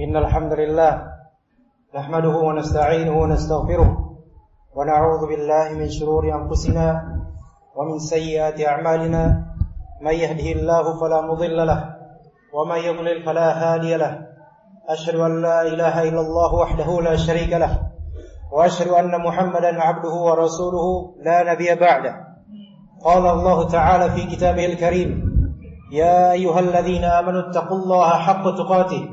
إن الحمد لله نحمده ونستعينه ونستغفره ونعوذ بالله من شرور أنفسنا ومن سيئات أعمالنا من يهده الله فلا مضل له ومن يضلل فلا هادي له أشهد أن لا إله إلا الله وحده لا شريك له وأشهد أن محمدا عبده ورسوله لا نبي بعده قال الله تعالى في كتابه الكريم يا أيها الذين آمنوا اتقوا الله حق تقاته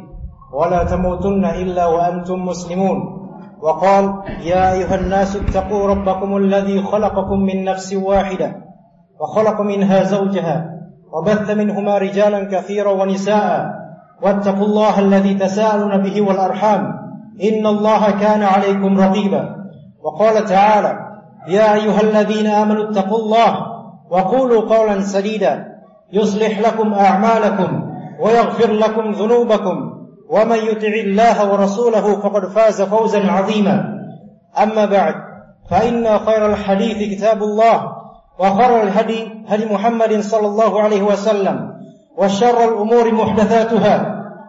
ولا تموتن إلا وأنتم مسلمون. وقال يا أيها الناس اتقوا ربكم الذي خلقكم من نفس واحدة وخلق منها زوجها وبث منهما رجالا كثيرا ونساء واتقوا الله الذي تساءلون به والأرحام إن الله كان عليكم رقيبا. وقال تعالى يا أيها الذين آمنوا اتقوا الله وقولوا قولا سديدا يصلح لكم أعمالكم ويغفر لكم ذنوبكم. ومن يطع الله ورسوله فقد فاز فوزا عظيما. أما بعد فإن خير الحديث كتاب الله وخير الهدي هدي محمد صلى الله عليه وسلم وشر الأمور محدثاتها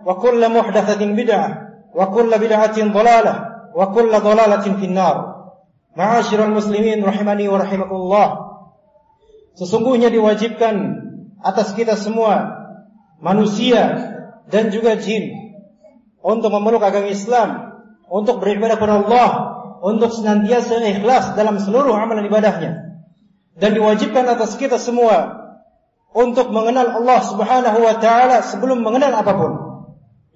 وكل محدثة بدعة وكل بدعة ضلالة وكل ضلالة في النار. معاشر المسلمين رحمني ورحمكم الله Sesungguhnya diwajibkan atas kita semua manusia dan juga jin untuk memeluk agama Islam, untuk beribadah kepada Allah, untuk senantiasa ikhlas dalam seluruh amalan ibadahnya. Dan diwajibkan atas kita semua untuk mengenal Allah Subhanahu wa taala sebelum mengenal apa pun.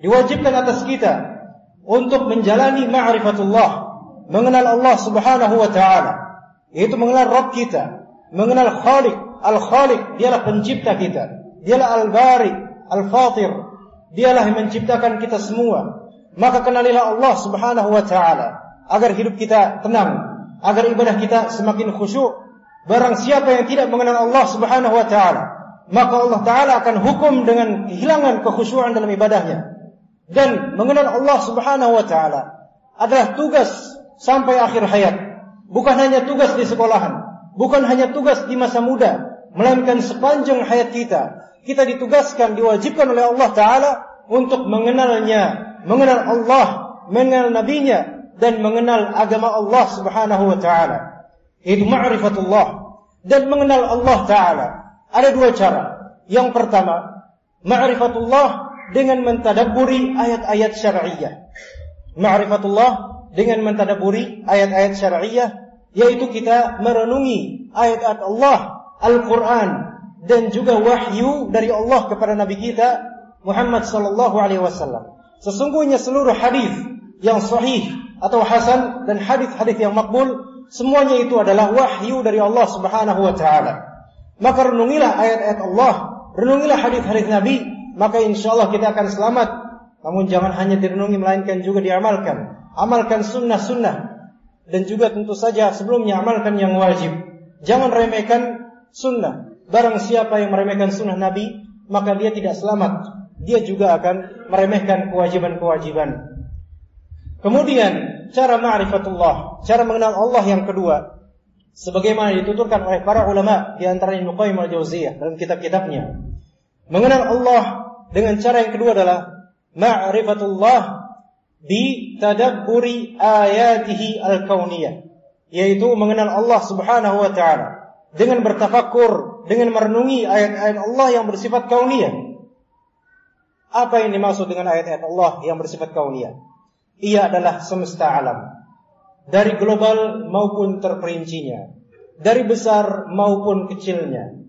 Diwajibkan atas kita untuk menjalani ma'rifatullah, mengenal Allah Subhanahu wa taala, yaitu mengenal Rabb kita, mengenal Khaliq, Al-Khaliq, dialah pencipta kita, dialah Al-Bari, Al-Fatir, Dialah yang menciptakan kita semua. Maka kenalilah Allah Subhanahu wa taala agar hidup kita tenang, agar ibadah kita semakin khusyuk. Barang siapa yang tidak mengenal Allah Subhanahu wa taala, maka Allah taala akan hukum dengan kehilangan kekhusyuan dalam ibadahnya. Dan mengenal Allah Subhanahu wa taala adalah tugas sampai akhir hayat. Bukan hanya tugas di sekolahan, bukan hanya tugas di masa muda, melainkan sepanjang hayat kita kita ditugaskan, diwajibkan oleh Allah Ta'ala untuk mengenalnya, mengenal Allah, mengenal nabinya, dan mengenal agama Allah Subhanahu wa Ta'ala. Itu ma'rifatullah. Dan mengenal Allah Ta'ala. Ada dua cara. Yang pertama, ma'rifatullah dengan mentadaburi ayat-ayat syar'iyah. Ma'rifatullah dengan mentadaburi ayat-ayat syar'iyah yaitu kita merenungi ayat-ayat Allah Al-Quran dan juga wahyu dari Allah kepada Nabi kita Muhammad sallallahu alaihi wasallam. Sesungguhnya seluruh hadis yang sahih atau hasan dan hadis-hadis yang makbul semuanya itu adalah wahyu dari Allah Subhanahu wa taala. Maka renungilah ayat-ayat Allah, renungilah hadis-hadis Nabi, maka insyaallah kita akan selamat. Namun jangan hanya direnungi melainkan juga diamalkan. Amalkan sunnah-sunnah dan juga tentu saja sebelumnya amalkan yang wajib. Jangan remehkan sunnah. Barang siapa yang meremehkan sunnah Nabi, maka dia tidak selamat. Dia juga akan meremehkan kewajiban-kewajiban. Kemudian, cara ma'rifatullah, cara mengenal Allah yang kedua, sebagaimana dituturkan oleh para ulama di antara Ibnu Qayyim al-Jauziyah dalam kitab-kitabnya. Mengenal Allah dengan cara yang kedua adalah ma'rifatullah bi tadabburi ayatihi al-kauniyah, yaitu mengenal Allah Subhanahu wa taala dengan bertafakur, dengan merenungi ayat-ayat Allah yang bersifat kauniyah. Apa yang dimaksud dengan ayat-ayat Allah yang bersifat kauniyah? Ia adalah semesta alam. Dari global maupun terperincinya. Dari besar maupun kecilnya.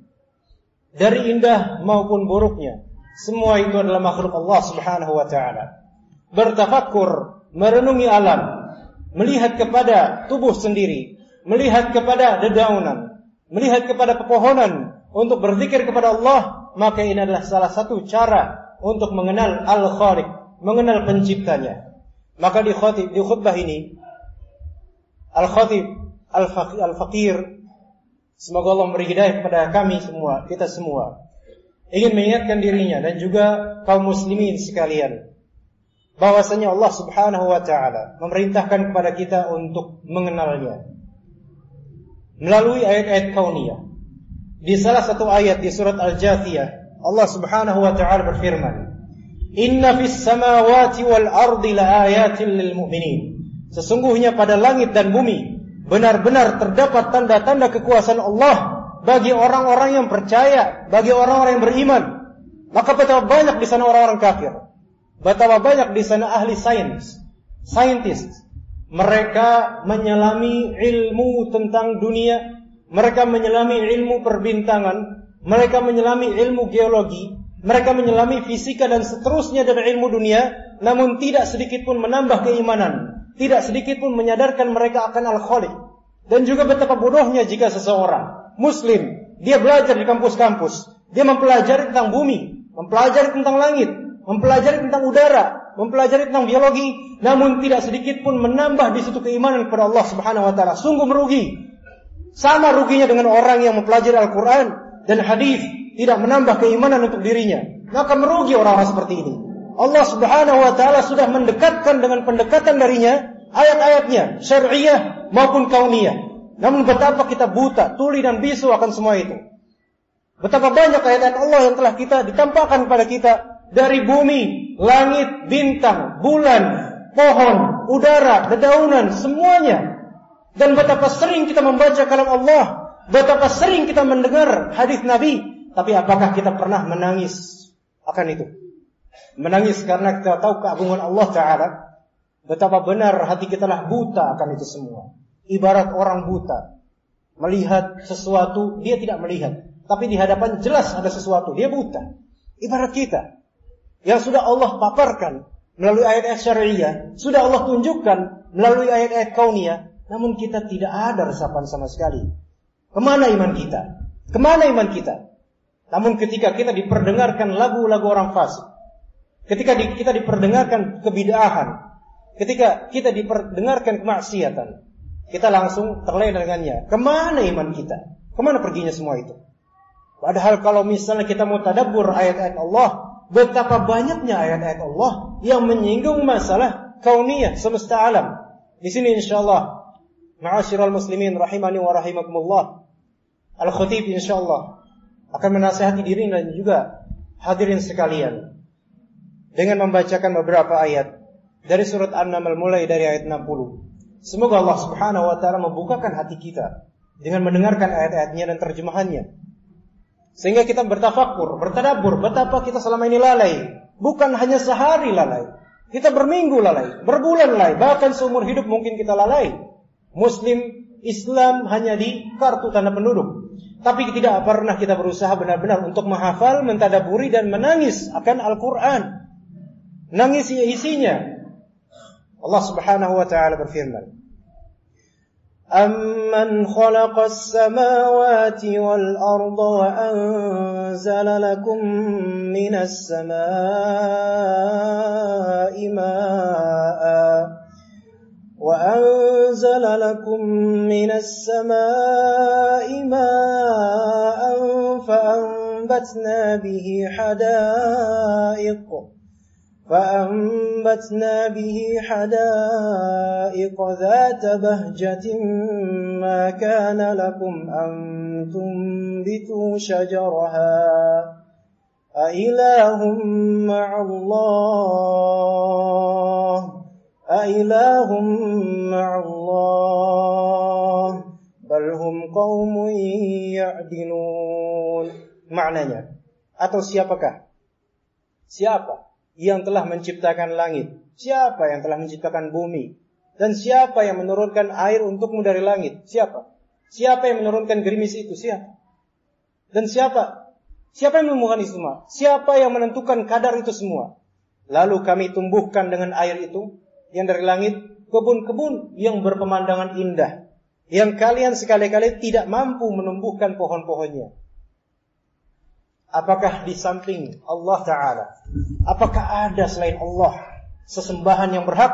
Dari indah maupun buruknya. Semua itu adalah makhluk Allah subhanahu wa ta'ala. Bertafakur, merenungi alam. Melihat kepada tubuh sendiri. Melihat kepada dedaunan melihat kepada pepohonan untuk berzikir kepada Allah, maka ini adalah salah satu cara untuk mengenal Al-Khaliq, mengenal penciptanya. Maka di khutbah, di khutbah ini Al-Khatib Al-Faqir semoga Allah memberi hidayah kepada kami semua, kita semua. Ingin mengingatkan dirinya dan juga kaum muslimin sekalian bahwasanya Allah Subhanahu wa taala memerintahkan kepada kita untuk mengenalnya melalui ayat-ayat kauniyah. Di salah satu ayat di surat Al-Jathiyah, Allah Subhanahu wa taala berfirman, Inna fis samawati wal ardi laayatin lil mu'minin. Sesungguhnya pada langit dan bumi benar-benar terdapat tanda-tanda kekuasaan Allah bagi orang-orang yang percaya, bagi orang-orang yang beriman. Maka betapa banyak di sana orang-orang kafir. Betapa banyak di sana ahli sains, scientist. Mereka menyelami ilmu tentang dunia, mereka menyelami ilmu perbintangan, mereka menyelami ilmu geologi, mereka menyelami fisika dan seterusnya dari ilmu dunia, namun tidak sedikit pun menambah keimanan, tidak sedikit pun menyadarkan mereka akan Al-Khaliq. Dan juga betapa bodohnya jika seseorang muslim, dia belajar di kampus-kampus, dia mempelajari tentang bumi, mempelajari tentang langit, mempelajari tentang udara, mempelajari tentang biologi, namun tidak sedikit pun menambah di situ keimanan kepada Allah Subhanahu wa taala. Sungguh merugi. Sama ruginya dengan orang yang mempelajari Al-Qur'an dan hadis tidak menambah keimanan untuk dirinya. Maka merugi orang-orang seperti ini. Allah Subhanahu wa taala sudah mendekatkan dengan pendekatan darinya ayat-ayatnya syariah maupun kauniyah. Namun betapa kita buta, tuli dan bisu akan semua itu. Betapa banyak ayat-ayat Allah yang telah kita ditampakkan kepada kita dari bumi, langit, bintang, bulan, pohon, udara, dedaunan, semuanya. Dan betapa sering kita membaca kalam Allah, betapa sering kita mendengar hadis Nabi, tapi apakah kita pernah menangis akan itu? Menangis karena kita tahu keagungan Allah Ta'ala, betapa benar hati kita lah buta akan itu semua. Ibarat orang buta, melihat sesuatu, dia tidak melihat. Tapi di hadapan jelas ada sesuatu, dia buta. Ibarat kita, yang sudah Allah paparkan melalui ayat-ayat syariah, sudah Allah tunjukkan melalui ayat-ayat kauniyah, namun kita tidak ada resapan sama sekali. Ke mana iman kita? Ke mana iman kita? Namun ketika kita diperdengarkan lagu-lagu orang fasik, ketika kita diperdengarkan kebidahan, ketika kita diperdengarkan kemaksiatan, kita langsung terlena dengannya. Ke mana iman kita? Ke mana perginya semua itu? Padahal kalau misalnya kita mau tadabbur ayat-ayat Allah, betapa banyaknya ayat-ayat Allah yang menyinggung masalah kauniyah semesta alam. Di sini insyaallah ma'asyiral muslimin rahimani wa rahimakumullah. Al-Khatib insyaallah akan menasihati diri dan juga hadirin sekalian dengan membacakan beberapa ayat dari surat An-Naml mulai dari ayat 60. Semoga Allah Subhanahu wa taala membukakan hati kita dengan mendengarkan ayat-ayatnya dan terjemahannya sehingga kita bertafakur, bertadabur betapa kita selama ini lalai. Bukan hanya sehari lalai. Kita berminggu lalai, berbulan lalai, bahkan seumur hidup mungkin kita lalai. Muslim Islam hanya di kartu tanda penduduk. Tapi tidak pernah kita berusaha benar-benar untuk menghafal, mentadaburi dan menangis akan Al-Quran. Nangis isinya. Allah Subhanahu wa taala berfirman, أمن خلق السماوات والأرض وأنزل لكم من السماء ماء وأنزل لكم من السماء ماء فأنبتنا به حدائق فأنبتنا به حدائق ذات بهجة ما كان لكم أن تنبتوا شجرها. أإله مع الله؟ أإله مع الله؟ بل هم قوم يعدلون. maknanya atau siapakah? Siapa? Yang telah menciptakan langit? Siapa yang telah menciptakan bumi? Dan siapa yang menurunkan air untukmu dari langit? Siapa? Siapa yang menurunkan gerimis itu? Siapa? Dan siapa? Siapa yang menemukan itu semua? Siapa yang menentukan kadar itu semua? Lalu kami tumbuhkan dengan air itu yang dari langit kebun-kebun yang berpemandangan indah yang kalian sekali-kali tidak mampu menumbuhkan pohon-pohonnya. Apakah di samping Allah Ta'ala Apakah ada selain Allah Sesembahan yang berhak?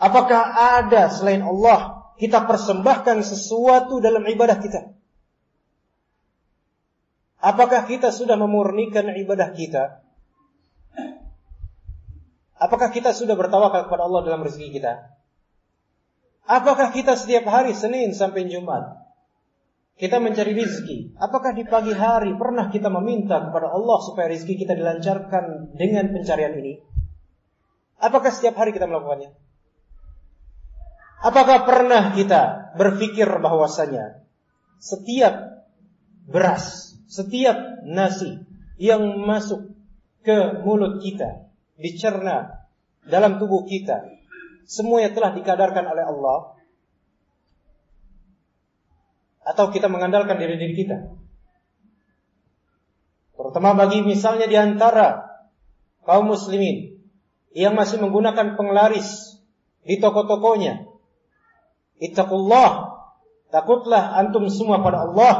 Apakah ada selain Allah Kita persembahkan sesuatu dalam ibadah kita? Apakah kita sudah memurnikan ibadah kita? Apakah kita sudah bertawakal kepada Allah dalam rezeki kita? Apakah kita setiap hari Senin sampai Jumat kita mencari rizki. Apakah di pagi hari pernah kita meminta kepada Allah supaya rizki kita dilancarkan dengan pencarian ini? Apakah setiap hari kita melakukannya? Apakah pernah kita berpikir bahwasanya setiap beras, setiap nasi yang masuk ke mulut kita, dicerna dalam tubuh kita, semuanya telah dikadarkan oleh Allah atau kita mengandalkan diri diri kita. Terutama bagi misalnya di antara kaum muslimin yang masih menggunakan penglaris di toko-tokonya. Ittaqullah. Takutlah antum semua pada Allah.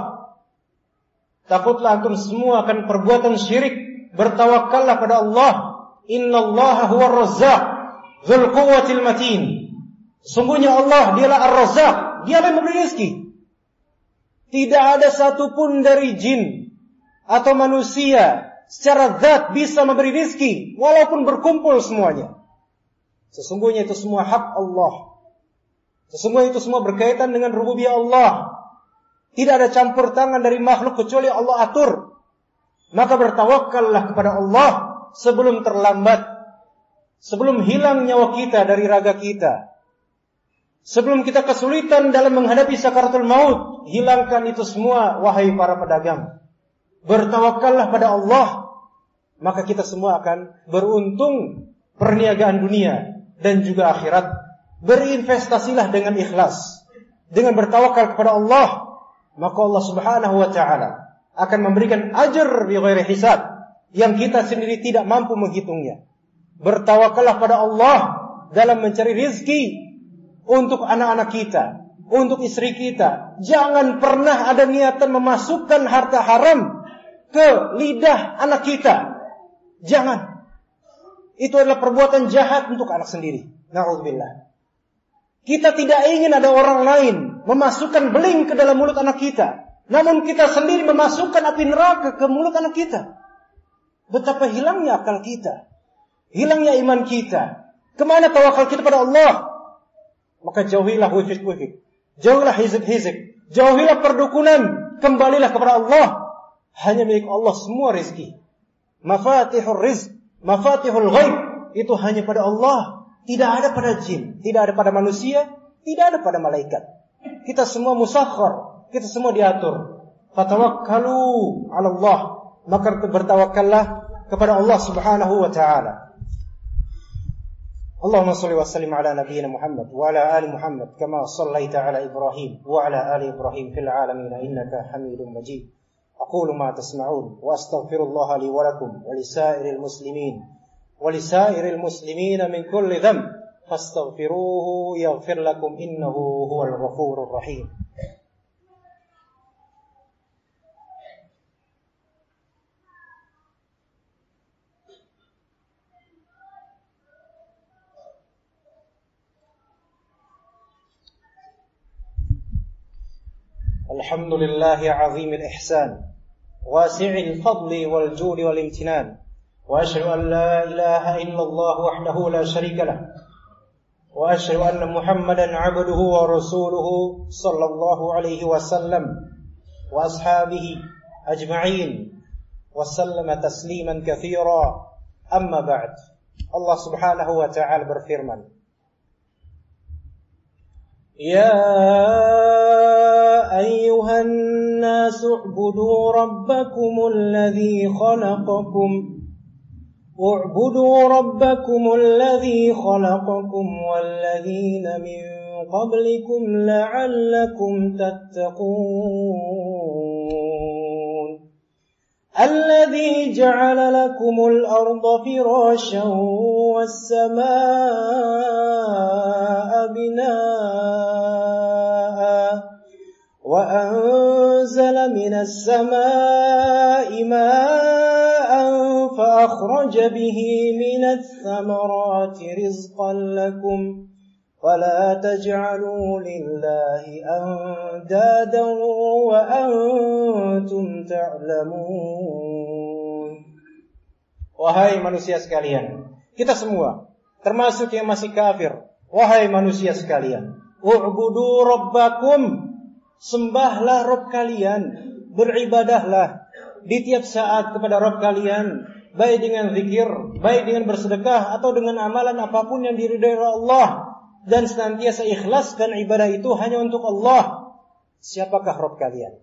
Takutlah antum semua akan perbuatan syirik. Bertawakallah pada Allah. Inna Allah huwa razzaq. Zul quwwatil matin. Sungguhnya Allah dialah ar-razzaq. Dialah yang memberi rezeki. Tidak ada satupun dari jin atau manusia secara zat bisa memberi rizki walaupun berkumpul semuanya. Sesungguhnya itu semua hak Allah. Sesungguhnya itu semua berkaitan dengan rububiyah Allah. Tidak ada campur tangan dari makhluk kecuali Allah atur. Maka bertawakallah kepada Allah sebelum terlambat. Sebelum hilang nyawa kita dari raga kita. Sebelum kita kesulitan dalam menghadapi sakaratul maut, hilangkan itu semua wahai para pedagang. Bertawakallah pada Allah, maka kita semua akan beruntung perniagaan dunia dan juga akhirat. Berinvestasilah dengan ikhlas, dengan bertawakal kepada Allah, maka Allah Subhanahu wa taala akan memberikan ajar bi ghairi hisab yang kita sendiri tidak mampu menghitungnya. Bertawakallah pada Allah dalam mencari rizki untuk anak-anak kita, untuk istri kita. Jangan pernah ada niatan memasukkan harta haram ke lidah anak kita. Jangan. Itu adalah perbuatan jahat untuk anak sendiri. Na'udzubillah. Kita tidak ingin ada orang lain memasukkan beling ke dalam mulut anak kita. Namun kita sendiri memasukkan api neraka ke mulut anak kita. Betapa hilangnya akal kita. Hilangnya iman kita. Ke mana tawakal kita pada Allah? Maka jauhilah wujud-wujud. Jauhilah hizib-hizib. Jauhilah perdukunan. Kembalilah kepada Allah. Hanya milik Allah semua rezeki. Mafatihul rizq. Mafatihul ghaib. Itu hanya pada Allah. Tidak ada pada jin. Tidak ada pada manusia. Tidak ada pada malaikat. Kita semua musakhar. Kita semua diatur. Fatawakkalu ala Allah. Maka bertawakallah kepada Allah subhanahu wa ta'ala. اللهم صل وسلم على نبينا محمد وعلى آل محمد كما صليت على إبراهيم وعلى آل إبراهيم في العالمين إنك حميد مجيد. أقول ما تسمعون وأستغفر الله لي ولكم ولسائر المسلمين ولسائر المسلمين من كل ذنب فاستغفروه يغفر لكم إنه هو الغفور الرحيم. الحمد لله عظيم الإحسان واسع الفضل والجود والامتنان وأشهد أن لا إله إلا الله وحده لا شريك له وأشهد أن محمدا عبده ورسوله صلى الله عليه وسلم وأصحابه أجمعين وسلم تسليما كثيرا. أما بعد الله سبحانه وتعالى berfirman يا أيها الناس اعبدوا ربكم الذي خلقكم اعبدوا ربكم الذي خلقكم والذين من قبلكم لعلكم تتقون الذي جعل لكم الأرض فراشا والسماء بناءً وأنزل من السماء ماء فأخرج به من الثمرات رزقا لكم فلا تجعلوا لله أندادا وأنتم تعلمون Wahai manusia sekalian, kita semua, termasuk yang masih kafir, wahai manusia sekalian, u'budu rabbakum Sembahlah Rob kalian, beribadahlah di tiap saat kepada Rob kalian, baik dengan zikir, baik dengan bersedekah atau dengan amalan apa pun yang diridhai Allah dan senantiasa ikhlaskan ibadah itu hanya untuk Allah. Siapakah Rob kalian?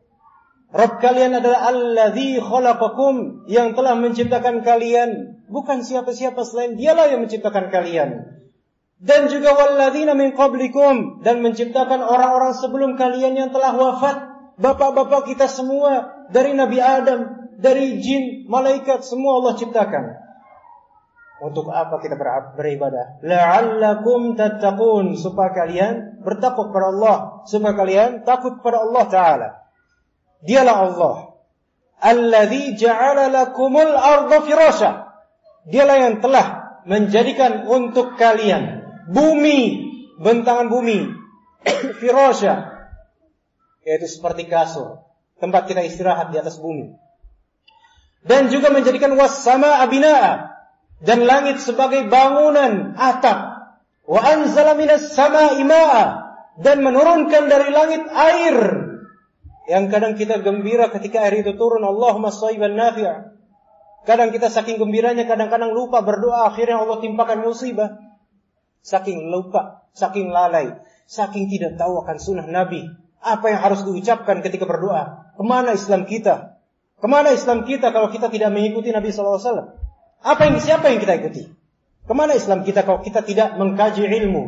Rob kalian adalah Alladhi khalaqakum yang telah menciptakan kalian, bukan siapa-siapa selain Dialah yang menciptakan kalian. Dan juga walladzina min qablikum dan menciptakan orang-orang sebelum kalian yang telah wafat, bapak-bapak kita semua dari Nabi Adam, dari jin, malaikat semua Allah ciptakan. Untuk apa kita beribadah? La'allakum tattaqun supaya kalian bertakwa kepada Allah, supaya kalian takut kepada Allah taala. Dialah Allah. Alladzi ja'ala lakumul arda firasha. Dialah yang telah menjadikan untuk kalian bumi, bentangan bumi, firasha, yaitu seperti kasur, tempat kita istirahat di atas bumi. Dan juga menjadikan wassama abinaa dan langit sebagai bangunan atap. Wa anzala minas sama imaa. Dan menurunkan dari langit air. Yang kadang kita gembira ketika air itu turun, Allahumma sayyiban nafi'a. Kadang kita saking gembiranya, kadang-kadang lupa berdoa, akhirnya Allah timpakan musibah. Saking lupa, saking lalai, saking tidak tahu akan sunnah Nabi. Apa yang harus diucapkan ketika berdoa? Ke mana Islam kita? Ke mana Islam kita kalau kita tidak mengikuti Nabi SAW? Apa yang siapa yang kita ikuti? Ke mana Islam kita kalau kita tidak mengkaji ilmu?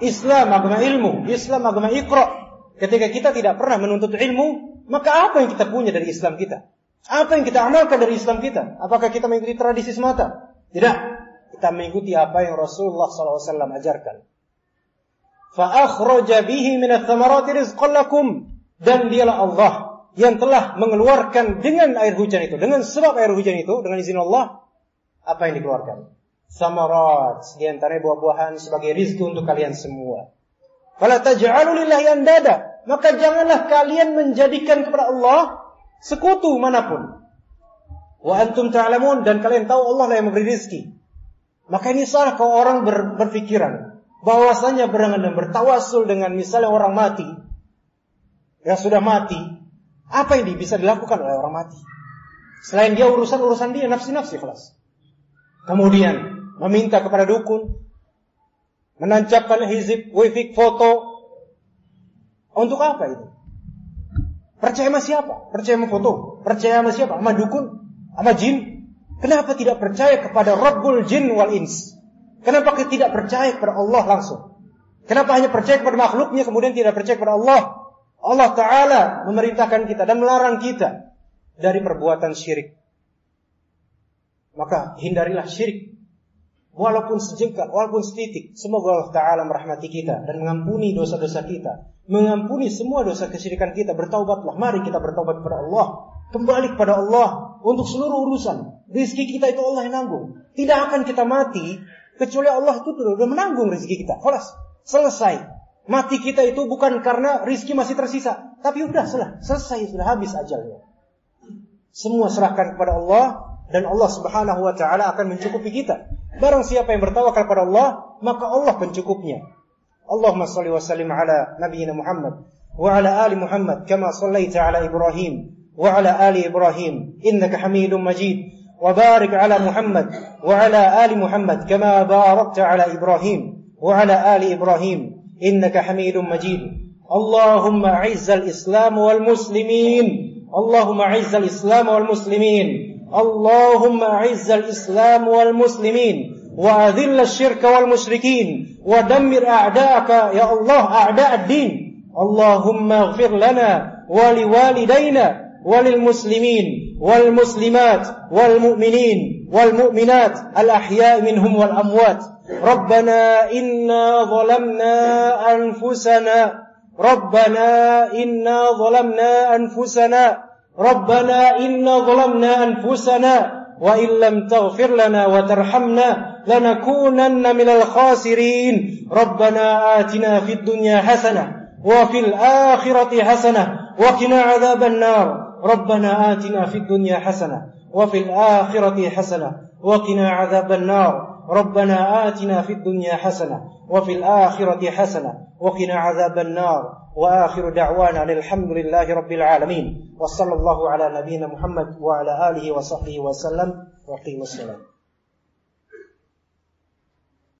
Islam agama ilmu, Islam agama ikra. Ketika kita tidak pernah menuntut ilmu, maka apa yang kita punya dari Islam kita? Apa yang kita amalkan dari Islam kita? Apakah kita mengikuti tradisi semata? Tidak kita mengikuti apa yang Rasulullah SAW ajarkan. Fa'akhroja bihi minat thamarati rizqallakum. Dan dialah Allah yang telah mengeluarkan dengan air hujan itu. Dengan sebab air hujan itu, dengan izin Allah, apa yang dikeluarkan? Samarat, di antaranya buah-buahan sebagai rizki untuk kalian semua. Fala taj'alu lillahi andada. Maka janganlah kalian menjadikan kepada Allah sekutu mana pun. Wa antum ta'lamun dan kalian tahu Allah lah yang memberi rizki. Maka ini salah kalau orang ber, berpikiran bahwasanya berangan dan bertawasul dengan misalnya orang mati yang sudah mati, apa yang bisa dilakukan oleh orang mati? Selain dia urusan-urusan dia nafsi-nafsi kelas. Kemudian meminta kepada dukun, menancapkan hizib, wifik, foto, untuk apa itu? Percaya sama siapa? Percaya sama foto? Percaya sama siapa? Sama dukun? Sama jin? Kenapa tidak percaya kepada Rabbul Jin wal Ins? Kenapa tidak percaya kepada Allah langsung? Kenapa hanya percaya kepada makhluknya kemudian tidak percaya kepada Allah? Allah Ta'ala memerintahkan kita dan melarang kita dari perbuatan syirik. Maka hindarilah syirik walaupun sejengkal, walaupun setitik. Semoga Allah Ta'ala merahmati kita dan mengampuni dosa-dosa kita. Mengampuni semua dosa kesyirikan kita. Bertaubatlah. Mari kita bertaubat kepada Allah. Kembali kepada Allah untuk seluruh urusan. Rizki kita itu Allah yang nanggung. Tidak akan kita mati kecuali Allah itu sudah menanggung rizki kita. Kelas. Selesai. Mati kita itu bukan karena rizki masih tersisa. Tapi udah selesai. Sudah habis ajalnya. Semua serahkan kepada Allah dan Allah Subhanahu wa taala akan mencukupi kita. Barang siapa yang bertawakal kepada Allah, maka Allah pencukupnya. Allahumma salli wa sallim ala nabiyyina Muhammad wa ala ali Muhammad kama sallaita ala Ibrahim وعلى آل إبراهيم إنك حميد مجيد. وبارك على محمد وعلى آل محمد كما باركت على إبراهيم وعلى آل إبراهيم إنك حميد مجيد. اللهم أعز الإسلام والمسلمين. اللهم أعز الإسلام والمسلمين. اللهم عز الإسلام والمسلمين. وأذل الشرك والمشركين. ودمر أعداءك. يا الله أعداء الدين. اللهم اغفر لنا ولوالدينا. وللمسلمين والمسلمات والمؤمنين والمؤمنات الأحياء منهم والأموات. ربنا إنا ظلمنا أنفسنا. ربنا إنا ظلمنا أنفسنا. ربنا إنا ظلمنا أنفسنا. وإن لم تغفر لنا وترحمنا لنكونن من الخاسرين. ربنا آتنا في الدنيا حسنة وفي الآخرة حسنة وقنا عذاب النار. ربنا آتنا في الدنيا حسنة وفي الآخرة حسنة وقنا عذاب النار. ربنا آتنا في الدنيا حسنة وفي الآخرة حسنة وقنا عذاب النار. وآخر دعوانا أن الحمد لله رب العالمين. وصلى الله على نبينا محمد وعلى آله وصحبه وسلم. وقيم السلام